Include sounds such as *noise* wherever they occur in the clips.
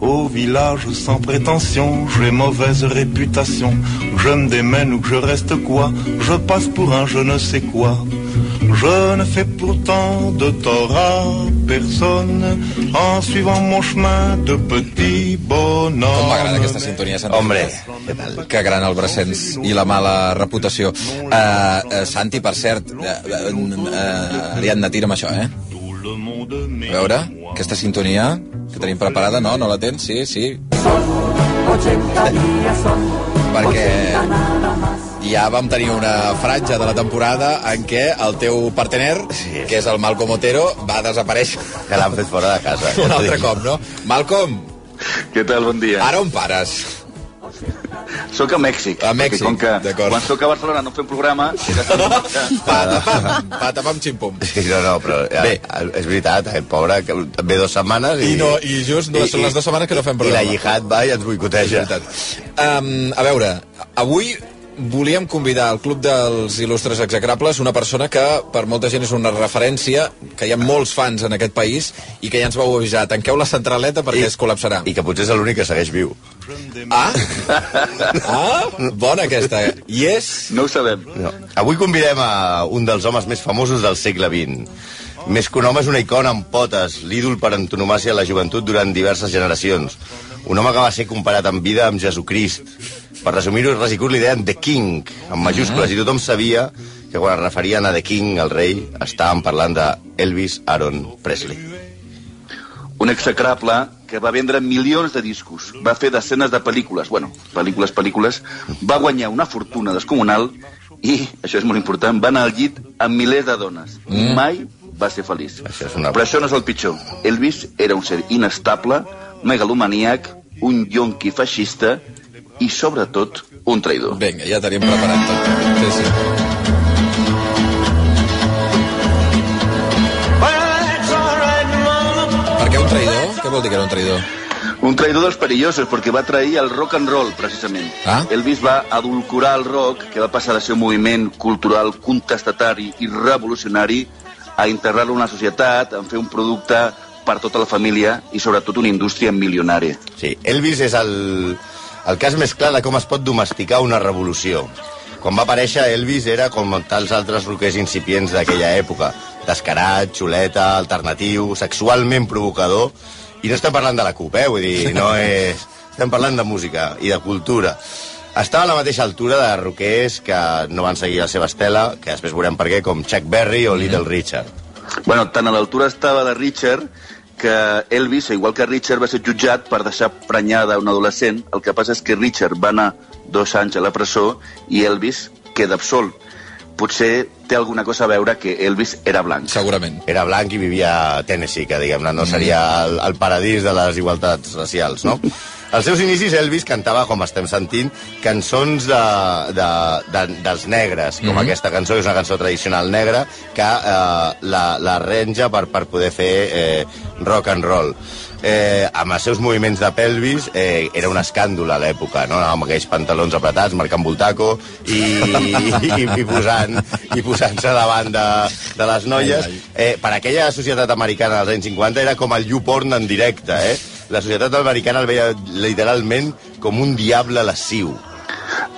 Au village sans prétention, j'ai mauvaise réputation. Que je me démène ou que je reste quoi, je passe pour un je ne sais quoi. Je ne fais pourtant de tort à personne en suivant mon chemin de petit bonhomme. Com m'agrada aquesta sintonia, Santi. Hombre, què tal? Que gran el Brassens i la mala reputació. Uh, uh, Santi, per cert, uh, uh, uh, Ariadna, tira'm això, eh? A veure, aquesta sintonia que tenim preparada, no? No la tens? Sí, sí. Perquè ja vam tenir una franja de la temporada en què el teu partener, Sí. que és el Malcom Otero, va desaparèixer Que l'han fet fora de casa. un altre cop, no? Malcom, Què tal? Bon dia. ara on pares? Soc a Mèxic. A Mèxic, Com que d'acord. quan soc a Barcelona no fem programa... *laughs* he d'estar- Patapam, patapam, ximpum. Sí, no, no, però ja, Bé. és veritat, aquest pobre que ve dues setmanes i... I, no, i just no, són les dues setmanes que no fem I programa. la Jihad va i ens boicoteja. És veritat. Um, a veure, avui volíem convidar al Club dels Il·lustres Execrables una persona que per molta gent és una referència, que hi ha molts fans en aquest país i que ja ens vau avisar. Tanqueu la centraleta perquè I- es col·lapsarà. I que potser és l'únic que segueix viu. Ah? Ah? Bona aquesta. I és... No ho sabem. No. Avui convidem a un dels homes més famosos del segle XX. Més que un home és una icona amb potes, l'ídol per antonomàcia de la joventut durant diverses generacions. Un home que va ser comparat en vida amb Jesucrist. Per resumir-ho, Resicut li deien The King, amb majúscules, i tothom sabia que quan es referien a The King, el rei, estàvem parlant de Elvis Aaron Presley. Un execrable que va vendre milions de discos, va fer desenes de pel·lícules, bueno, pel·lícules, pel·lícules, va guanyar una fortuna descomunal i, això és molt important, va anar al llit amb milers de dones. Mm. Mai va ser feliç. Això és una- Però això no és el pitjor. Elvis era un ser inestable, megalomaníac, un yonqui feixista i, sobretot, un traïdor. Vinga, ja tenim preparat tot. Sí, sí. Per què un traïdor? Què vol dir que era un traïdor? Un traïdor dels perillosos, perquè va trair el rock and roll, precisament. Ah. Elvis va adulcorar el rock, que va passar de ser un moviment cultural contestatari i revolucionari, a integrar-lo en la societat, en fer un producte per tota la família i, sobretot, una indústria milionària. Sí, Elvis és el, el cas més clar de com es pot domesticar una revolució. Quan va aparèixer, Elvis era com tals altres roquers incipients d'aquella època. Descarat, xuleta, alternatiu, sexualment provocador. I no estem parlant de la CUP, eh? Vull dir, no *laughs* és... Estem parlant de música i de cultura. Estava a la mateixa altura de roquers que no van seguir la seva estela, que després veurem per què, com Chuck Berry o Little Richard. Bueno, tant a l'altura estava de Richard que Elvis, igual que Richard, va ser jutjat per deixar prenyada una adolescent. El que passa és que Richard va anar dos anys a la presó i Elvis queda absolt. Potser té alguna cosa a veure que Elvis era blanc. Segurament. era blanc i vivia a Tennessee, que diguem-ne no seria el, el paradís de les igualtats racials, no? *laughs* Als seus inicis Elvis cantava, com estem sentint, cançons de, de, de, dels negres, com aquesta cançó, que és una cançó tradicional negra, que eh, la, la renja per, per poder fer eh, rock and roll. Eh, amb els seus moviments de pelvis eh, era un escàndol a l'època, no? amb aquells pantalons apretats, marcant voltaco i, i, i, i posant i posant-se davant de, de les noies. Eh, per aquella societat americana dels anys 50 era com el YouPorn en directe, eh? La societat americana el veia literalment com un diable lasciu.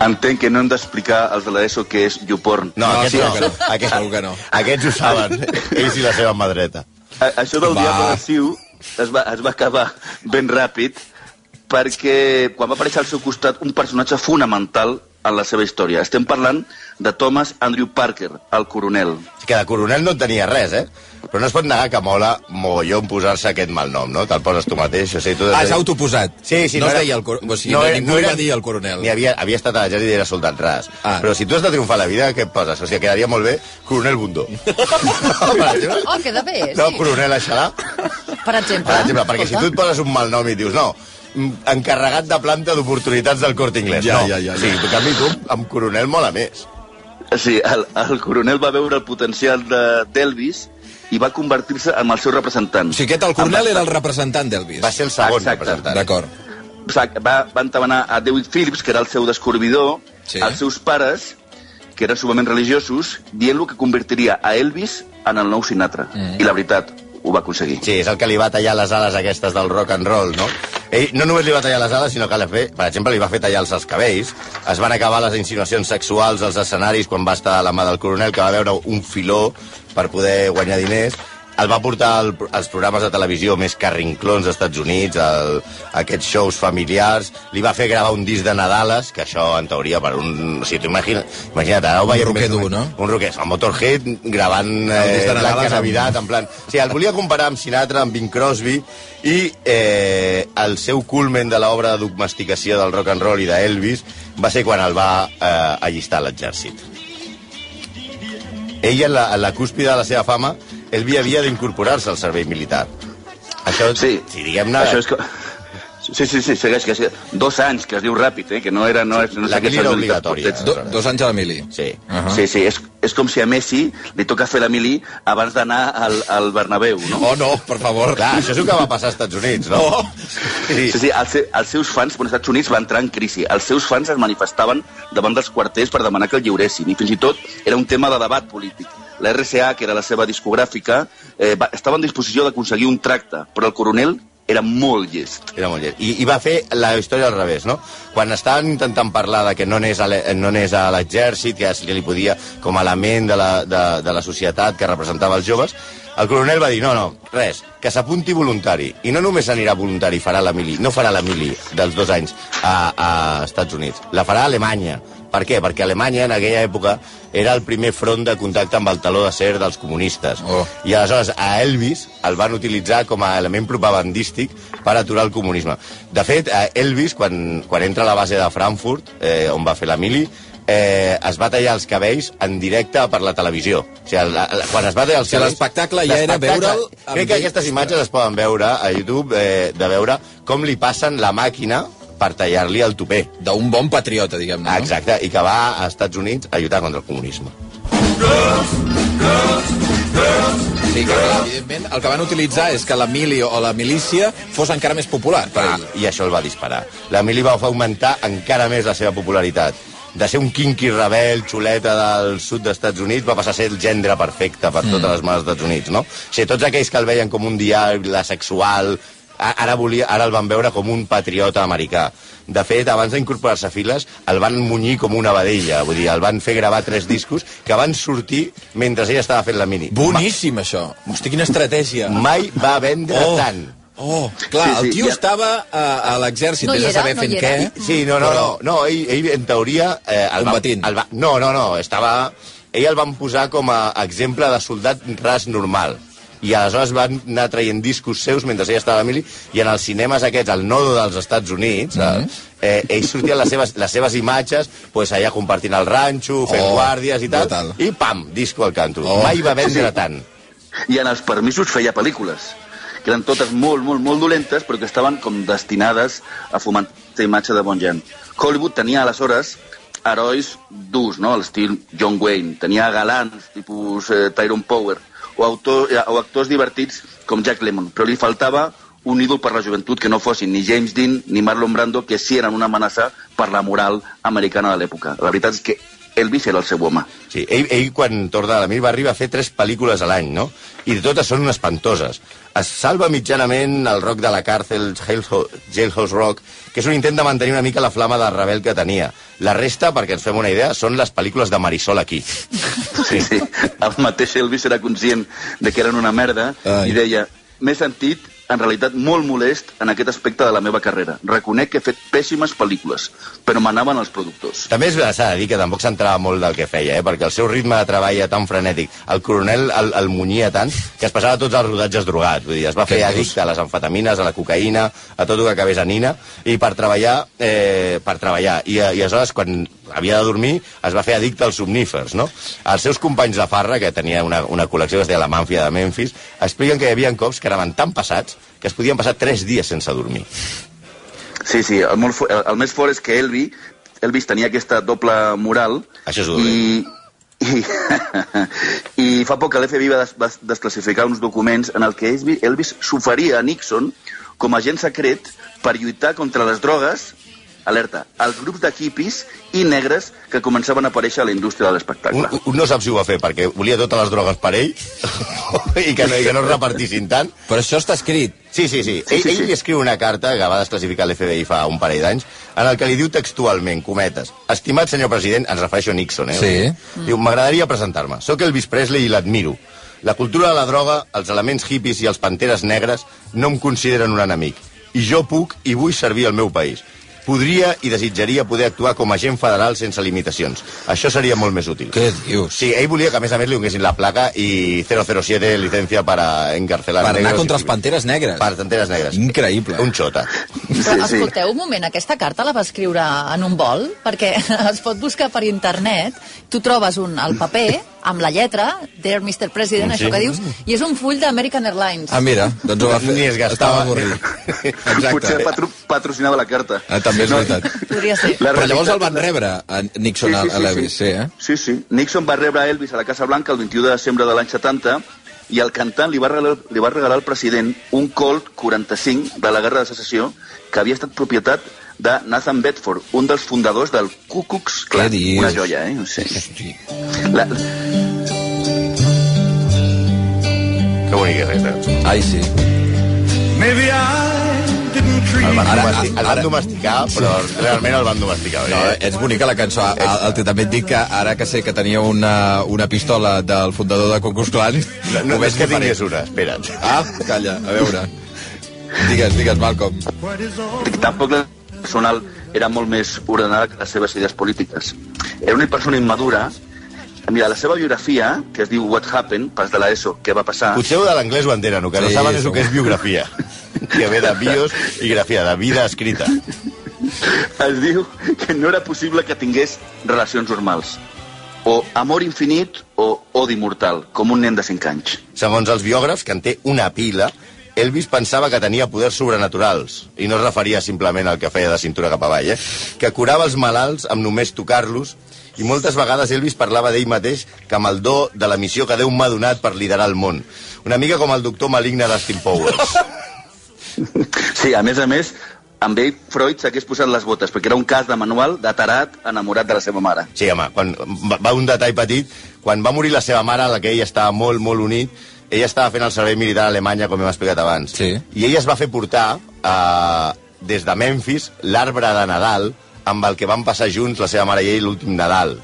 Entenc que no hem d'explicar als de l'ESO què és YouPorn. No, No, aquests segur no. que no. Aquests, Segur que no. Aquests ho saben, *laughs* ells i la seva mà dreta. A- Això del Va. Diable Lasciu es va, es va acabar ben ràpid perquè quan va aparèixer al seu costat un personatge fonamental en la seva història. Estem parlant de Thomas Andrew Parker, el coronel. Que de coronel no en tenia res, eh? Però no es pot negar que mola mogollon posar-se aquest malnom, no? Te'l poses tu mateix. O sigui, tu Ah, és autoposat. Sí, sí. No, es era- deia el cor... O sigui, no, ningú era... va dir el coronel. Ni havia, havia estat a l'exèrcit i era soldat ras. Ah. Però si tu has de triomfar a la vida, què et poses? O sigui, quedaria molt bé coronel Bundó. *laughs* Oh, queda bé, No, sí. coronel Aixalà. Per exemple. Per exemple, perquè si tu et poses un malnom i dius, no, encarregat de planta d'oportunitats del Corte Inglés. Ja, no. ja, ja, ja. Sí, en canvi tu, amb coronel mola més. Sí, el, el coronel va veure el potencial de- d'Elvis i va convertir-se en el seu representant. O sigui, aquest el coronel era el representant d'Elvis. Va ser el segon Exacte. representant. D'acord. Va, va entabanar a David Phillips, que era el seu descobridor, Sí. els seus pares, que eren sumament religiosos, dient-lo que convertiria a Elvis en el nou Sinatra. Mm. I la veritat, ho va aconseguir. Sí, és el que li va tallar les ales aquestes del rock and roll, no? Ell no només li va tallar les ales, sinó que, fer, per exemple, li va fer tallar els cabells. Es van acabar les insinuacions sexuals als escenaris quan va estar a la mà del coronel, que va veure un filó per poder guanyar diners el va portar al, als programes de televisió més carrinclons dels Estats Units, el, aquests shows familiars, li va fer gravar un disc de Nadales, que això, en teoria, per un... O sigui, imagina, imagina't, ara ho Un veiem... roquer més o dur, no? Un roquer, el Motorhead gravant disc eh, de Nadales amb- Navidad, en plan... Sí, el volia comparar amb Sinatra, amb Bing Crosby, i eh, el seu culmen de l'obra de domesticació del rock and roll i d'Elvis va ser quan el va eh, allistar a l'exèrcit. Ell, en la, en la cúspide de la seva fama, ell havia d'incorporar-se al servei militar. Això, Sí, si diguem-ne... Això és que... Sí, sí, sí, segueix, que. Dos anys, que es diu ràpid, eh? que no era... No, no La sé què mili era obligatòria. portats. Do, dos anys a la mili. Sí. Uh -huh. Sí, sí, és, és com si a Messi li toca fer la mili abans d'anar al, al Bernabéu, no? Oh, no, per favor. Clar, això és el que va passar als Estats Units, no? Oh. Sí. Sí, sí, els, els seus fans, quan els Estats Units va entrar en crisi, els seus fans es manifestaven davant dels quarters per demanar que el lliuressin, i fins i tot era un tema de debat polític. La RCA, que era la seva discogràfica, eh, va, estava en disposició d'aconseguir un tracte, però el coronel era molt llest. Era molt llest. I, I va fer la història al revés, no? Quan estaven intentant parlar de que no anés a l'exèrcit, que se li podia com a element de la, de, de la societat que representava els joves, el coronel va dir, no, no, res, que s'apunti voluntari. I no només anirà voluntari, farà la mili, no farà la mili dels dos anys a, a Estats Units, la farà a Alemanya. Per què? Perquè Alemanya en aquella època era el primer front de contacte amb el taló d'acer dels comunistes. Oh. I aleshores a Elvis el van utilitzar com a element propagandístic per aturar el comunisme. De fet, a Elvis, quan, quan entra a la base de Frankfurt, eh, on va fer la mili, eh, es va tallar els cabells en directe per la televisió. O sigui, la, la, quan es va tallar els sigui, cabells... l'espectacle ja era veure'l Crec que aquestes imatges es poden veure a YouTube, eh, de veure com li passen la màquina per tallar-li el tupé. D'un bon patriota, diguem-ne. No? exacte, i que va a Estats Units a lluitar contra el comunisme. Sí, que evidentment el que van utilitzar és que la mili o la milícia fos encara més popular per Ah. I això el va disparar. La mili va augmentar encara més la seva popularitat. De ser un quinqui rebel, xuleta del sud dels Estats Units, va passar a ser el gendre perfecte per totes les males dels Estats Units, no? O sigui, tots aquells que el veien com un diable sexual, ara, volia, ara el van veure com un patriota americà. De fet, abans d'incorporar-se a files, el van munyir com una vedella, vull dir, el van fer gravar tres discos que van sortir mentre ell estava fent la mini. Boníssim, això. Hosti, quina estratègia. Mai va vendre Oh. tant. Oh, clar, Sí, sí, el tio ja- estava a, a l'exèrcit, No hi vés a era, saber no fent què. Sí, no, no, no, no ell, ell en teoria... Eh, el va, Combatint. el va, no, no, no, estava... Ell el van posar com a exemple de soldat ras normal. I aleshores van anar traient discos seus mentre ell estava a mili i en els cinemes aquests, al nodo dels Estats Units, mm -hmm. eh, ells sortien les seves, les seves imatges pues, allà compartint el ranxo, fent Oh, guàrdies i tal, brutal. i pam, disco al canto. Oh. Mai va vendre tant. I en els permisos feia pel·lícules, que eren totes molt, molt, molt dolentes, però que estaven com destinades a fomentar la imatge de bon gent. Hollywood tenia aleshores herois durs, no?, l'estil John Wayne. Tenia galants, tipus eh, Tyrone Power, o, autor, eh, o actors divertits com Jack Lemmon, però li faltava un ídol per la joventut que no fossin ni James Dean ni Marlon Brando, que sí eren una amenaça per la moral americana de l'època. La veritat és que Elvis era el seu home. Sí, ell, ell quan torna a la mil va arribar a fer tres pel·lícules a l'any, no? I de totes són espantoses. Es salva mitjanament el rock de la càrcel, Jailho- Jailhouse Rock, que és un intent de mantenir una mica la flama de rebel que tenia. La resta, perquè ens fem una idea, són les pel·lícules de Marisol aquí. *laughs* Sí. sí. El mateix Elvis era conscient de que eren una merda Ai. i deia, m'he sentit en realitat molt molest en aquest aspecte de la meva carrera. Reconec que he fet pèssimes pel·lícules, però m'anaven els productors. També és s'ha de dir que tampoc s'entrava molt del que feia, eh? perquè el seu ritme de treball era tan frenètic, el coronel el, el munyia tant, que es passava tots els rodatges drogats. Vull dir, es va fer addicte a les amfetamines, a la cocaïna, a tot el que acabés a nina, i per treballar, eh, per treballar. I, I aleshores, quan havia de dormir, es va fer addicte als somnífers, no? Els seus companys de farra, que tenia una, una col·lecció que es deia la Mànfia de Memphis, expliquen que hi havia cops que anaven tan passats que es podien passar tres dies sense dormir. Sí, sí, el, molt, fo- el, el més fort és que Elvis, Elvis tenia aquesta doble moral Això és i, i, *laughs* i fa poc que l'FBI va, des, va desclassificar uns documents en el que Elvis, Elvis s'oferia a Nixon com a agent secret per lluitar contra les drogues alerta, els grups de hippies i negres que començaven a aparèixer a la indústria de l'espectacle. no sap si ho va fer perquè volia totes les drogues per ell *laughs* i que no, i que no es repartissin tant. Però això està escrit. Sí, sí, sí. Sí, Ell, sí, ell sí. li escriu una carta que va desclassificar l'FBI fa un parell d'anys, en el que li diu textualment, cometes, estimat senyor president, ens refereixo a Nixon, eh? Sí. Diu, m'agradaria presentar-me. Soc Elvis Presley i l'admiro. La cultura de la droga, els elements hippies i els panteres negres no em consideren un enemic. I jo puc i vull servir el meu país. Podria i desitjaria poder actuar com a agent federal sense limitacions. Això seria molt més útil. Què dius? Sí, ell volia que a més a més li donessin la placa i 007 licencia para encarcelar Per anar contra i- els Panteres Negres. Per Panteres Negres. Increïble. Un xota. Però escolteu un moment, aquesta carta la va escriure en un vol? Perquè *laughs* es pot buscar per internet, tu trobes un, el paper amb la lletra, Dear Mr. President, Sí. això que dius, i és un full d'American Airlines. Ah, mira, doncs ho va fer. Ni es gastava. Estava avorrit. *laughs* Potser Exacte. patro patrocinava la carta. Ah, també és veritat. Podria ser. La Però llavors el van rebre, a Nixon, a, a l'Elvis, sí, eh? Sí, sí. Nixon va rebre a Elvis a la Casa Blanca el 21 de desembre de l'any 70 i el cantant li va, regalar, li va regalar al president un Colt 45 de la Guerra de Secessió que havia estat propietat de Nathan Bedford, un dels fundadors del Ku Klux Klan. Què dius? Una joia, eh? Sí. Hosti. La, Que cançó. Ai, sí. Maybe I El van, Ara- domestic, el van ara- domesticar, però realment el van domesticar. No, Eh? és bonica la cançó. El, el, el, també et dic que ara que sé que tenia una, una pistola del fundador de Klux Klan... No, no, no és que tingués una, espera't. Ah, calla, a veure. Digues, digues, Malcolm. tampoc la personal era molt més ordenada que les seves idees polítiques. Era una persona immadura. Mira, la seva biografia, que es diu What Happened, pas de l'ESO, què va passar... Potser de l'anglès ho entenen, el que no Sí, saben és el que és biografia. *laughs* Que ve de bios i grafia, de vida escrita. es diu que no era possible que tingués relacions normals. O amor infinit o odi mortal, com un nen de 5 anys. Segons els biògrafs, que en té una pila, Elvis pensava que tenia poders sobrenaturals, i no es referia simplement al que feia de cintura cap avall, eh? que curava els malalts amb només tocar-los, i moltes vegades Elvis parlava d'ell mateix que amb el do de la missió que Déu m'ha donat per liderar el món. Una mica com el doctor maligne d'Astin Powers. Sí, a més a més, amb ell Freud s'hagués posat les botes, perquè era un cas de manual de tarat enamorat de la seva mare. Sí, home, quan, va, un detall petit, quan va morir la seva mare, la que ell estava molt, molt unit, ella estava fent el servei militar a Alemanya, com hem explicat abans. Sí. I ella es va fer portar eh, des de Memphis l'arbre de Nadal amb el que van passar junts la seva mare i ell l'últim Nadal.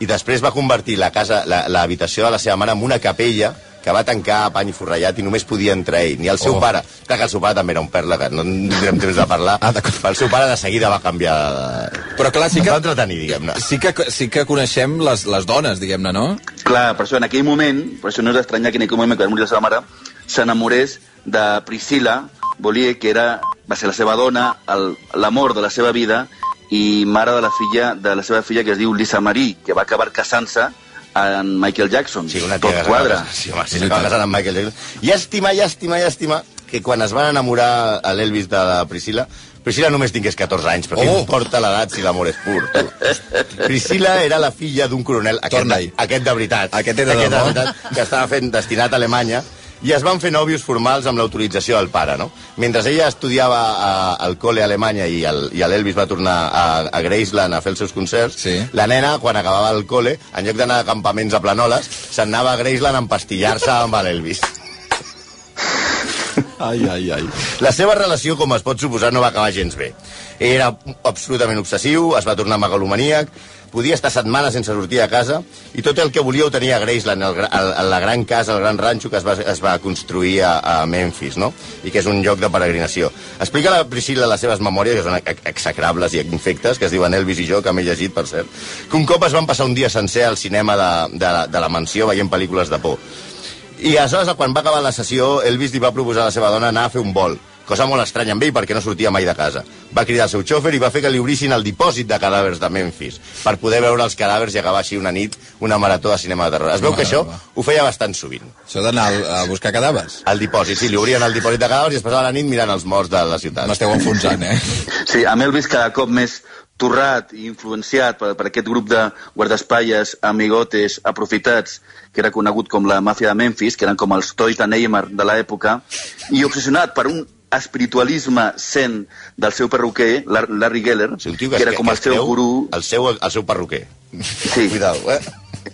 I després va convertir la casa, la- l'habitació de la seva mare en una capella que va tancar a pany forrellat i només podia entrar ell, ni el seu Oh. pare. Clar que el seu pare també era un perla, que no en tindrem temps de parlar. Ah, el seu pare de seguida va canviar... De... Però clar, sí Es que, va entretenir, diguem-ne. sí que, sí que coneixem les, les dones, diguem-ne, no? Clar, per això en aquell moment, per això no és d'estranyar que en aquell moment que va morir la seva mare, s'enamorés de Priscilla Bollier, que era, va ser la seva dona, l'amor de la seva vida, i mare de la filla de la seva filla que es diu Lisa Marie, que va acabar casant-se amb Michael Jackson. Sí, una Tot tia que quadra. Sí, home, sí, s'acaba casant amb Michael Jackson. Llàstima, llàstima, llàstima, que quan es van enamorar a l'Elvis de la Priscila, Priscila només tingués 14 anys, però oh. què importa l'edat si l'amor és pur? Tu? Priscila era la filla d'un coronel, aquest, aquest de veritat, Aquest era de aquest de debò. veritat, que estava fent destinat a Alemanya, i es van fer nòvios formals amb l'autorització del pare, no? Mentre ella estudiava a, al col·le a Alemanya i el- i l'Elvis va tornar a, a Graceland a fer els seus concerts, Sí. la nena, quan acabava el col·le, en lloc d'anar a campaments a Planoles, se'n anava a Graceland a empastillar-se amb l'Elvis. Ai, ai, ai. La seva relació, com es pot suposar, no va acabar gens bé. Era absolutament obsessiu, es va tornar megalomaníac, podia estar setmanes sense sortir a casa, i tot el que volia ho tenia a Graceland, el, el, el, la gran casa, el gran ranxo que es va, es va construir a, a Memphis, no? i que és un lloc de peregrinació. Explica la Priscilla les seves memòries, que són ex- execrables i infectes, que es diuen Elvis i jo, que m'he llegit, per cert, que un cop es van passar un dia sencer al cinema de, de, de la mansió veient pel·lícules de por. I aleshores, quan va acabar la sessió, Elvis li va proposar a la seva dona anar a fer un vol, cosa molt estranya amb ell perquè no sortia mai de casa. Va cridar el seu xòfer i va fer que li obrissin el dipòsit de cadàvers de Memphis per poder veure els cadàvers i acabar així una nit una marató de cinema de terror. Es veu que això ho feia bastant sovint. Això d'anar al- a buscar cadàvers. El dipòsit, sí, li obrien el dipòsit de cadàvers i es passava la nit mirant els morts de la ciutat. M'esteu enfonsant, eh? Sí, amb Elvis cada cop més torrat i influenciat per, per aquest grup de guardaespatlles, amigotes, aprofitats, que era conegut com la màfia de Memphis, que eren com els Toys de Neymar de l'època, i obsessionat per un espiritualisme zen del seu perruquer, Lar- Larry Geller, tio que, que, era com que el seu creu gurú, El seu, el seu perruquer. sí, *laughs* Cuidao, eh?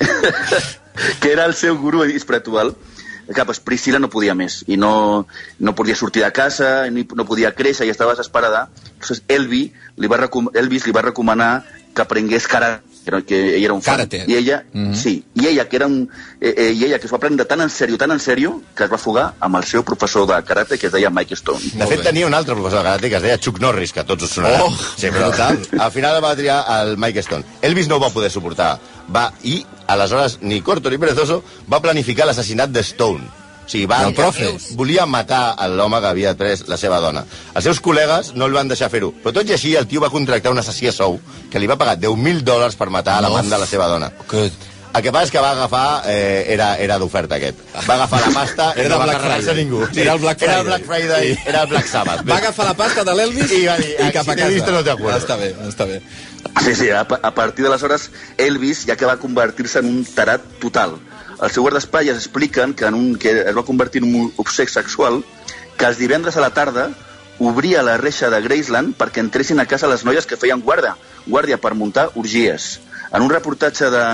*laughs* que era el seu gurú espiritual, que pues, Priscila no podia més i no, no podia sortir de casa, ni, no podia créixer i estava desesperada. Llavors Elvi li va, Elvis li va recomanar que aprengués karate, era- que ella era un fan. Karate. I ella, Mhm. sí, i ella que era un, eh, eh, i ella que es va prendre tan en sèrio, tan en sèrio, que es va fugar amb el seu professor de karate, que es deia Mike Stone. De Molt fet, bé. tenia un altre professor de karate que es deia Chuck Norris, que tots us sonarà. Oh, sí, però brutal. al final va triar el Mike Stone. Elvis no ho va poder suportar. Va, I, aleshores, ni corto ni perezoso, va planificar l'assassinat de Stone. O sigui, va, El profe. volia matar l'home que havia pres la seva dona. Els seus col·legues no el van deixar fer-ho, però tot i així el tio va contractar un assassí a sou que li va pagar 10.000 dòlars per matar a l'amant de la seva dona. Que... El que passa és que va agafar... Eh, era, era d'oferta, aquest. Va agafar la pasta *laughs* Era no Black Friday. ningú. Era el Black Era el Friday. Black Friday, Sí. era el Black Sabbath. Va agafar la pasta de l'Elvis I va dir, i cap "Si a t'he casa. visto, no te acuerdo". Està bé, està bé. Sí, sí, a, a partir d'aleshores, Elvis, ja que va convertir-se en un tarat total. Els seus guardaespatlles expliquen que, en un, que es va convertir en un obsec sexual, que els divendres a la tarda obria la reixa de Graceland perquè entressin a casa les noies que feien guarda, guàrdia per muntar orgies. En un reportatge de,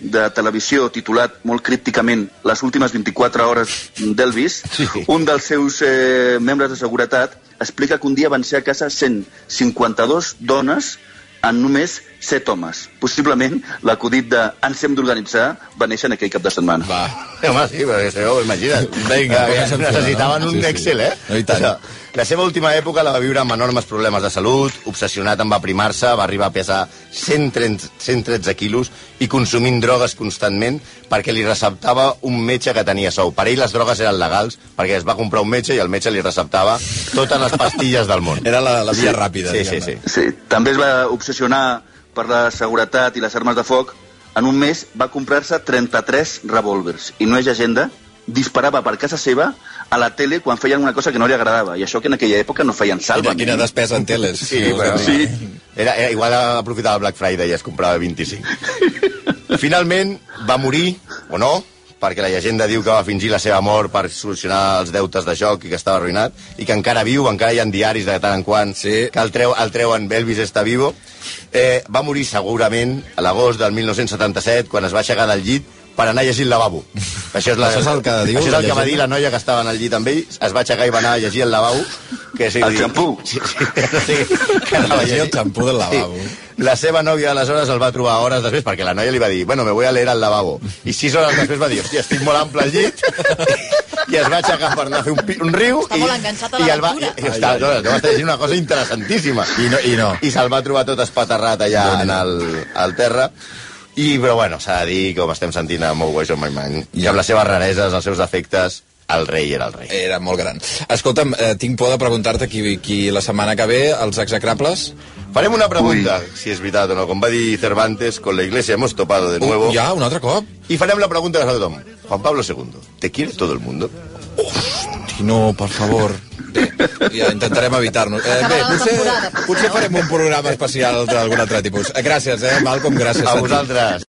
de televisió titulat molt crípticament Les últimes 24 hores d'Elvis, Sí. un dels seus eh, membres de seguretat explica que un dia van ser a casa 152 dones en només 7 homes. Possiblement l'acudit de ens hem d'organitzar va néixer en aquell cap de setmana. Va. Home, sí, perquè això, imagina't. Vinga, Eh, Necessitaven no? un Sí, sí. Excel, eh? No, i tant. Sigui, La seva última època la va viure amb enormes problemes de salut, obsessionat amb aprimar-se, va arribar a pesar 130, 113 quilos i consumint drogues constantment perquè li receptava un metge que tenia sou. Per ell les drogues eren legals perquè es va comprar un metge i el metge li receptava totes les pastilles del món. Era la, la via ràpida. Sí, sí, sí. Sí, també es va obsessionar per la seguretat i les armes de foc. En un mes va comprar-se 33 revòlvers i no és agenda, disparava per casa seva a la tele quan feien una cosa que no li agradava. I això que en aquella època no feien Quina, salva. quina despesa en teles. Sí, dir? sí. Era, era, igual aprofitava Black Friday i es comprava 25. *laughs* Finalment va morir, o no, perquè la llegenda diu que va fingir la seva mort per solucionar els deutes de joc i que estava arruïnat, i que encara viu, encara hi ha diaris de tant en quant Sí. que el, treu, el treuen Elvis està vivo. Eh, va morir segurament a l'agost del 1977, quan es va aixecar del llit per anar a llegir el lavabo. *laughs* Això és, la, Això és el que diu això és la el que va dir la noia que estava en el llit amb ell, es va aixecar i va anar a llegir el lavabo. Que, sí, El xampú. *laughs* Sí, sí, sí, que anava a Llegir el xampú del lavabo. Sí. La seva nòvia aleshores el va trobar hores després perquè la noia li va dir, bueno, me voy a leer al lavabo. I sis hores després va dir, hòstia, estic molt ample al llit. *laughs* I es va aixecar per anar a fer un, un riu. Està i, molt enganxat a la i el va, i, i, està, no, no, està llegint una cosa interessantíssima. I no, i no. I se'l va trobar tot espaterrat allà en el, al terra. I, però bueno, s'ha de dir, com estem sentint a Mo Ways on My Mind, i amb les seves rareses, els seus defectes, el rei era el rei. Era molt gran. Escolta'm, eh, tinc por de preguntar-te qui, qui la setmana que ve, els execrables... Farem una pregunta, si és veritat o no. Com va dir Cervantes, con la iglesia hemos topado de nuevo. Uh, ja, un altre cop? I farem la pregunta que fa tothom. Juan Pablo II, ¿te quiere todo el mundo? Hosti, no, per favor. Bé, ja intentarem evitar-nos. Eh, bé, potser, potser, farem un programa especial d'algun altre tipus. Eh, Gràcies, eh, Malcolm, gràcies. A Santi. vosaltres.